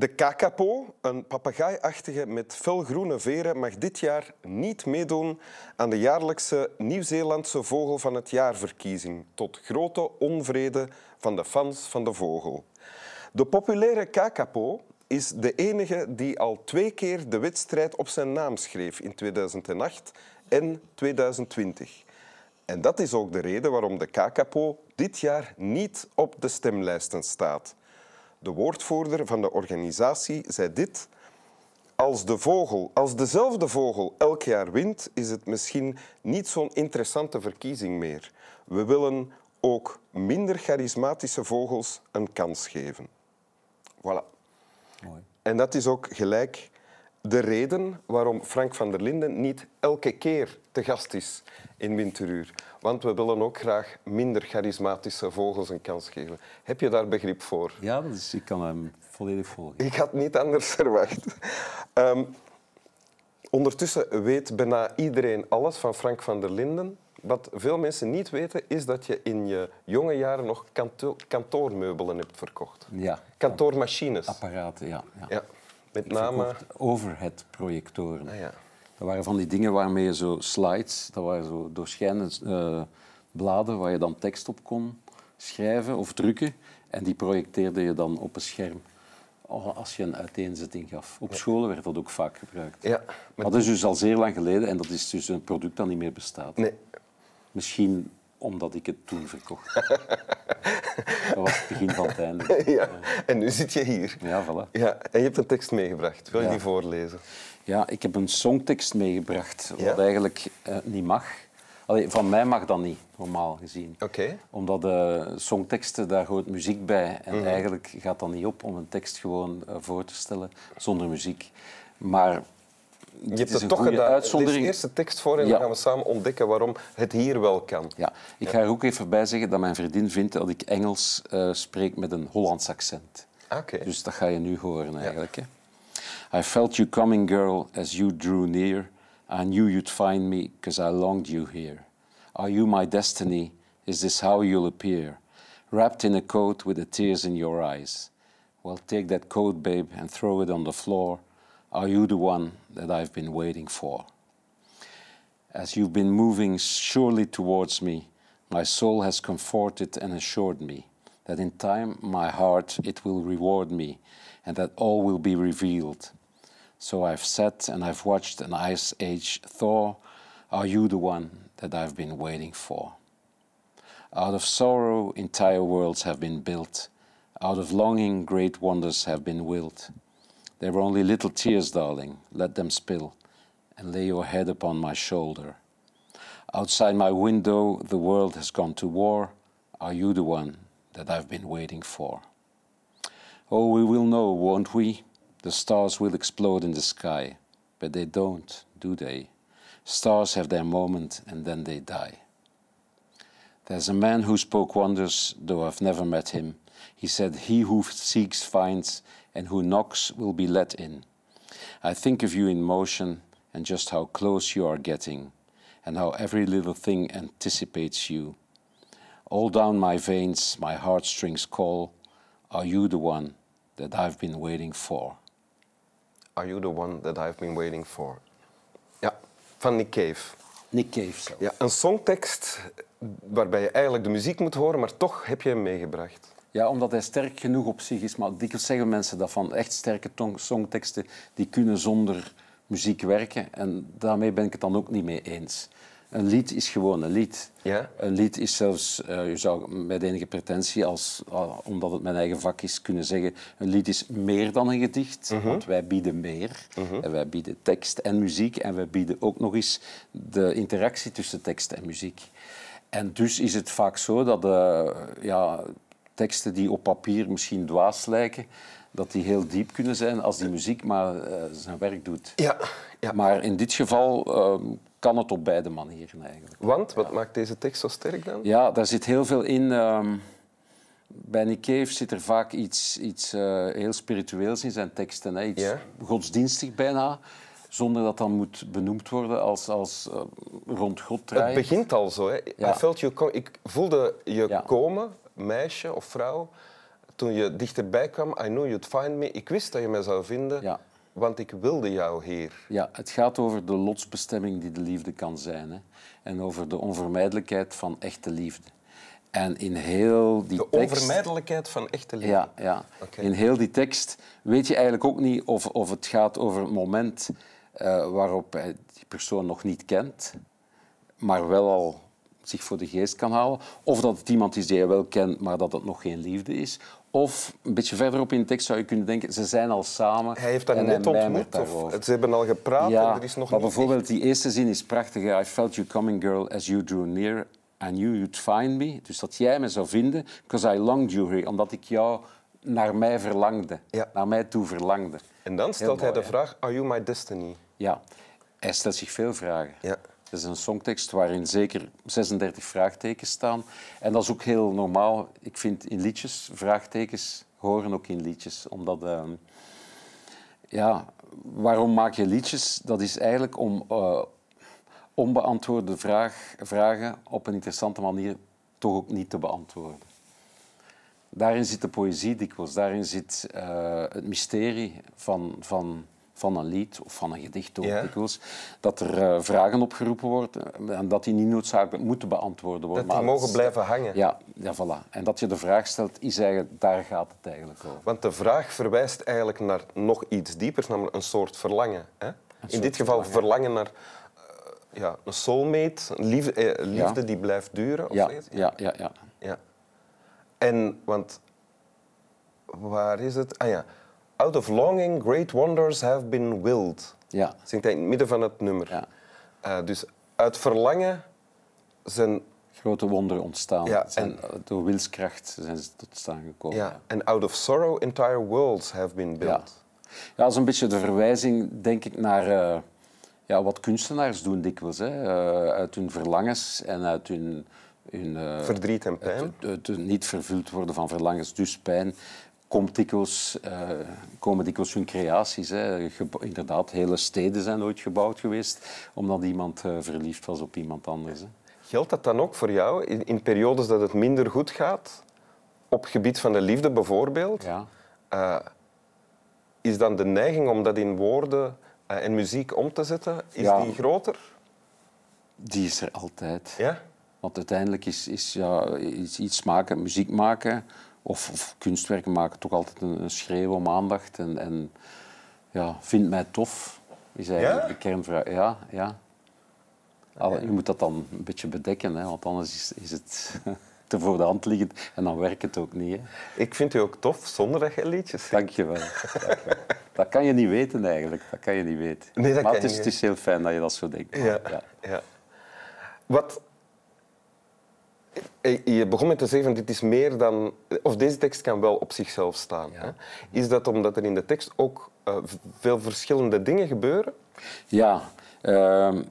De kakapo, een papegaaiachtige met felgroene veren, mag dit jaar niet meedoen aan de jaarlijkse Nieuw-Zeelandse Vogel van het Jaarverkiezing, tot grote onvrede van de fans van de vogel. De populaire kakapo is de enige die al twee keer de wedstrijd op zijn naam schreef in 2008 en 2020. En dat is ook de reden waarom de kakapo dit jaar niet op de stemlijsten staat. De woordvoerder van de organisatie zei dit. Als, de vogel, als dezelfde vogel elk jaar wint, is het misschien niet zo'n interessante verkiezing meer. We willen ook minder charismatische vogels een kans geven. Voilà. Mooi. En dat is ook gelijk de reden waarom Frank van der Linden niet elke keer te gast is in Winteruur. Want we willen ook graag minder charismatische vogels een kans geven. Heb je daar begrip voor? Ja, dat is, ik kan hem volledig volgen. Ik had niet anders verwacht. Ehm, ondertussen weet bijna iedereen alles van Frank van der Linden. Wat veel mensen niet weten, is dat je in je jonge jaren nog kanto kantoormeubelen hebt verkocht. Ja, Kantoormachines. apparaten, ja. ja. Ja, met name... verkocht overhead-projectoren. Ah, ja. Dat waren van die dingen waarmee je zo slides, dat waren zo doorschijnende eh, bladen waar je dan tekst op kon schrijven of drukken. En die projecteerde je dan op een scherm oh, als je een uiteenzetting gaf. Op scholen werd dat ook vaak gebruikt. Ja, Maar dat is dus al zeer lang geleden en dat is dus een product dat niet meer bestaat. Nee. Misschien omdat ik het toen verkocht. dat was het begin van het einde. Ja. En nu zit je hier. Ja, voilà. Ja, en je hebt een tekst meegebracht. Wil je Ja. die voorlezen? Ja, ik heb een songtekst meegebracht, wat Ja? eigenlijk eh, niet mag. Allee, van mij mag dat niet, normaal gezien. Oké. Omdat de songteksten, daar hoort muziek bij. Mhm. En eigenlijk gaat dat niet op om een tekst gewoon eh, voor te stellen zonder muziek. Maar Je hebt is het een toch gedaan. uitzondering. Eerst de tekst voor en Ja. dan gaan we samen ontdekken waarom het hier wel kan. Ja, ik ga er ook even bij zeggen dat mijn vriendin vindt dat ik Engels eh, spreek met een Hollands accent. Ah, Oké. Dus dat ga je nu horen eigenlijk. Hè. I felt you coming, girl, as you drew near. I knew you'd find me, because I longed you here. Are you my destiny? Is this how you'll appear? Wrapped in a coat with the tears in your eyes. Well, take that coat, babe, and throw it on the floor. Are you the one that I've been waiting for? As you've been moving surely towards me, my soul has comforted and assured me that in time my heart it will reward me, and that all will be revealed. So I've sat and I've watched an ice age thaw. Are you the one that I've been waiting for? Out of sorrow, entire worlds have been built. Out of longing, great wonders have been willed. They were only little tears, darling. Let them spill, and lay your head upon my shoulder. Outside my window, the world has gone to war. Are you the one that I've been waiting for? Oh, we will know, won't we? The stars will explode in the sky, but they don't, do they? Stars have their moment and then they die. There's a man who spoke wonders, though I've never met him. He said, He who seeks finds, and who knocks will be let in. I think of you in motion and just how close you are getting, and how every little thing anticipates you. All down my veins, my heartstrings call, Are you the one that I've been waiting for? Are you the one that I've been waiting for? Ja, van Nick Cave. Nick Cave zelf. Ja, een songtekst waarbij je eigenlijk de muziek moet horen, maar toch heb je hem meegebracht. Ja, omdat hij sterk genoeg op zich is. Maar dikwijls zeggen mensen dat van echt sterke songteksten die kunnen zonder muziek werken. En daarmee ben ik het dan ook niet mee eens. Een lied is gewoon een lied. Ja? Een lied is zelfs, eh, je zou met enige pretentie, als, ah, omdat het mijn eigen vak is, kunnen zeggen... Een lied is meer dan een gedicht, want wij bieden meer. En wij bieden tekst en muziek. En wij bieden ook nog eens de interactie tussen tekst en muziek. En dus is het vaak zo dat eh, ja, teksten die op papier misschien dwaas lijken, dat die heel diep kunnen zijn als die muziek maar eh, zijn werk doet. Ja. ja. Maar in dit geval eh, kan het op beide manieren eigenlijk. Want, wat maakt deze tekst zo sterk dan? Ja, daar zit heel veel in. ehm, bij Nick Cave zit er vaak iets, iets eh, heel spiritueels in zijn teksten. Hè? Iets Ja. godsdienstig bijna, zonder dat dan moet benoemd worden als, als eh, rond God Het draaien. begint al zo. Hè. Ja. I felt you come- ik voelde je Ja. komen, meisje of vrouw, toen je dichterbij kwam, I knew you'd find me. Ik wist dat je mij zou vinden, Ja. want ik wilde jou, Heer. Ja, het gaat over de lotsbestemming die de liefde kan zijn. Hè? En over de onvermijdelijkheid van echte liefde. En in heel die De tekst... onvermijdelijkheid van echte liefde. Ja, ja. In heel die tekst weet je eigenlijk ook niet of, of het gaat over het moment eh, waarop hij die persoon nog niet kent, maar wel al zich voor de geest kan halen. Of dat het iemand is die hij wel kent, maar dat het nog geen liefde is. Of een beetje verderop in de tekst zou je kunnen denken, ze zijn al samen. Hij heeft dat en net ontmoet, of ze hebben al gepraat Ja, en er is nog maar bijvoorbeeld die eerste zin is prachtig. I felt you coming, girl, as you drew near. I knew you'd find me. Dus dat jij me zou vinden, because I longed you here. Omdat ik jou naar mij verlangde. Ja. Naar mij toe verlangde. En dan stelt hij de vraag, are you my destiny? Ja, hij stelt zich veel vragen. Ja. Het is een songtekst waarin zeker 36 vraagtekens staan. En dat is ook heel normaal. Ik vind in liedjes, vraagtekens horen ook in liedjes. Omdat, ehm, ja, waarom maak je liedjes? Dat is eigenlijk om eh, onbeantwoorde vraag, vragen op een interessante manier toch ook niet te beantwoorden. Daarin zit de poëzie dikwijls, daarin zit eh, het mysterie van, van, van een lied of van een gedicht ook Ja. dikwijls. Dat er eh, vragen opgeroepen worden en dat die niet noodzakelijk moeten beantwoord worden. Dat die maar mogen blijven hangen. Ja, ja, voilà. En dat je de vraag stelt, is eigenlijk, daar gaat het eigenlijk over. Want de vraag verwijst eigenlijk naar nog iets diepers, namelijk een soort verlangen. Hè? In soort dit geval verlangen, naar eh, ja, een soulmate, een liefde, eh, liefde Ja. die blijft duren. Of Ja, ja, ja, ja. Ja. En, want, waar is het? Ah ja. Out of longing, great wonders have been willed. ja. Zingt hij in het midden van het nummer. Ja. Eh, dus uit verlangen zijn... Grote wonderen ontstaan. Ja, Zijn, eh, Door wilskracht zijn ze tot staan gekomen. Ja. En out of sorrow, entire worlds have been built. Ja, dat is een beetje de verwijzing, denk ik, naar eh, ja, wat kunstenaars doen dikwijls. Hè. Eh, uit hun verlangens en uit hun, hun eh, Verdriet en pijn. het, het niet vervuld worden van verlangens, dus pijn, komt dikwijls, eh, komen dikwijls hun creaties. Hè. Inderdaad, hele steden zijn ooit gebouwd geweest omdat iemand eh, verliefd was op iemand anders. Hè. Geldt dat dan ook voor jou in, in periodes dat het minder goed gaat? Op gebied van de liefde bijvoorbeeld? Ja. Is dan de neiging om dat in woorden en muziek om te zetten, is Ja. die groter? Die is er altijd. Ja? Want uiteindelijk is, is, ja, is iets maken, muziek maken of, of kunstwerken maken toch altijd een, een schreeuw om aandacht. En, en ja, vind mij tof, is eigenlijk Ja? de kernvraag. Ja, ja. Je moet dat dan een beetje bedekken, hè, want anders is, is het te voor de hand liggend en dan werkt het ook niet. Hè. Ik vind u ook tof zonder dat je liedjes zingt. Dank je wel. Dat kan je niet weten eigenlijk. Dat kan je niet weten. Nee, dat maar kan het is, het is heel fijn dat je dat zo denkt. Ja. ja. Wat... Eh, Je begon met te zeggen, dit is meer dan... Of deze tekst kan wel op zichzelf staan. Ja. Hè? Is dat omdat er in de tekst ook eh, veel verschillende dingen gebeuren? Ja, ehm,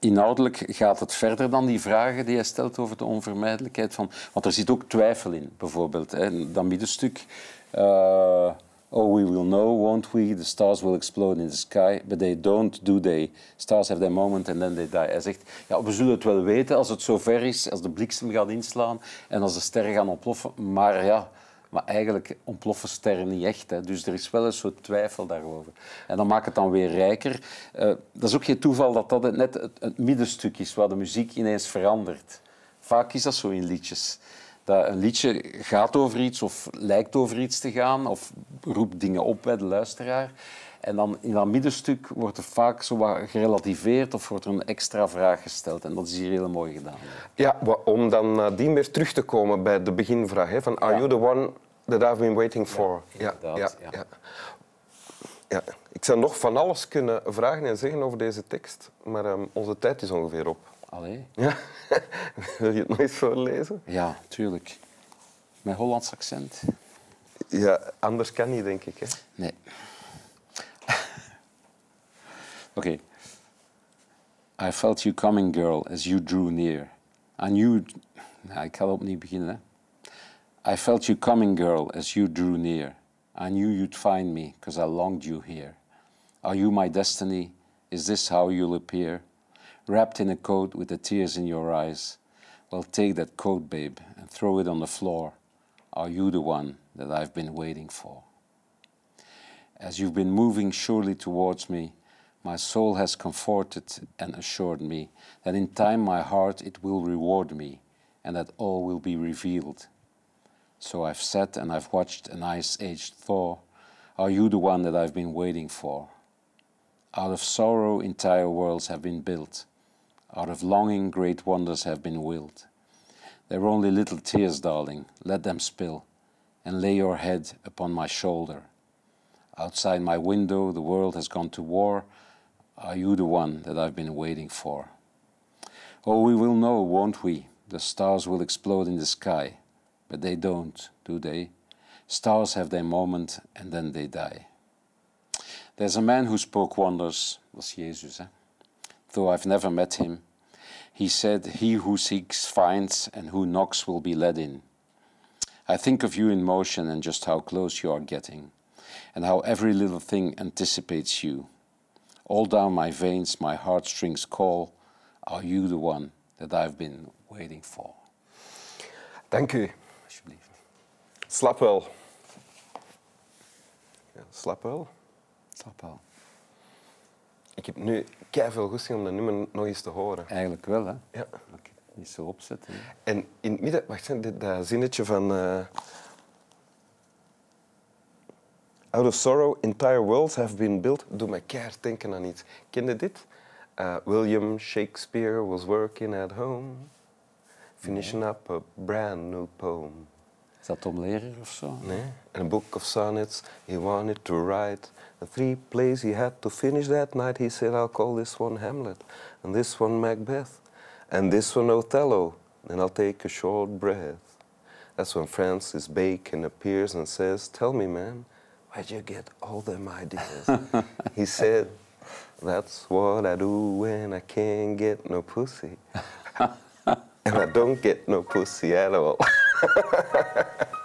inhoudelijk gaat het verder dan die vragen die hij stelt over de onvermijdelijkheid van. Want er zit ook twijfel in, bijvoorbeeld. Hè. Dat middenstuk. eh, oh, we will know, won't we? The stars will explode in the sky, but they don't, do they? Stars have their moment and then they die. Hij zegt, ja, we zullen het wel weten als het zover is, als de bliksem gaat inslaan en als de sterren gaan ontploffen. Maar ja, maar eigenlijk ontploffen sterren niet echt. Hè. Dus er is wel een soort twijfel daarover. En dan maakt het dan weer rijker. Eh, dat is ook geen toeval dat dat net het, het middenstuk is waar de muziek ineens verandert. Vaak is dat zo in liedjes. Dat een liedje gaat over iets of lijkt over iets te gaan of roept dingen op bij de luisteraar. En dan in dat middenstuk wordt er vaak zo wat gerelativeerd of wordt er een extra vraag gesteld. En dat is hier heel mooi gedaan. Ja, om dan nadien weer terug te komen bij de beginvraag. Hè, van, are Ja. you the one that I've been waiting for? Ja, inderdaad, ja, ja. ja. Ja, Ik zou nog van alles kunnen vragen en zeggen over deze tekst, maar ehm, onze tijd is ongeveer op. Allee. Ja. Wil je het nog eens voorlezen? Ja, tuurlijk. Met Hollands accent? Ja, anders kan niet, denk ik. Hè. Nee. Oké. I felt you coming, girl, as you drew near. I knew... Nou, ik ga opnieuw beginnen. Hè. I felt you coming, girl, as you drew near. I knew you'd find me, because I longed you here. Are you my destiny? Is this how you'll appear? Wrapped in a coat with the tears in your eyes. Well, take that coat, babe, and throw it on the floor. Are you the one that I've been waiting for. As you've been moving surely towards me, my soul has comforted and assured me that in time my heart it will reward me and that all will be revealed. So I've sat and I've watched an ice aged thaw. Are you the one that I've been waiting for? Out of sorrow, entire worlds have been built. Out of longing, great wonders have been willed. They're only little tears, darling, let them spill, and lay your head upon my shoulder. Outside my window, the world has gone to war. Are you the one that I've been waiting for? Oh, we will know, won't we? The stars will explode in the sky, but they don't, do they? Stars have their moment and then they die. There's a man who spoke wonders, was Jesus, eh? Though I've never met him. He said, He who seeks finds, and who knocks will be let in. I think of you in motion and just how close you are getting, and how every little thing anticipates you. All down my veins, my heartstrings call, Are you the one that I've been waiting for? Dank u. Alsjeblieft. Slap wel. Ja, slap wel. Slap wel. Ik heb nu veel goesting om dat nummer nog eens te horen. Eigenlijk wel, hè? Ja. Oké, Niet zo opzetten. hè. En in het midden, wacht, dit, dat zinnetje van. eh, Out of sorrow, entire worlds have been built. Doe me keihard denken aan iets. Ken je dit? Uh, William Shakespeare was working at home, finishing up a brand new poem. Is dat Tom Lehrer of zo? Nee? A book of sonnets he wanted to write. The three plays he had to finish that night. He said, I'll call this one Hamlet, and this one Macbeth, and this one Othello. and I'll take a short breath. That's when Francis Bacon appears and says, Tell me, man, where'd you get all them ideas? he said, That's what I do when I can't get no pussy. and I don't get no pussy at all.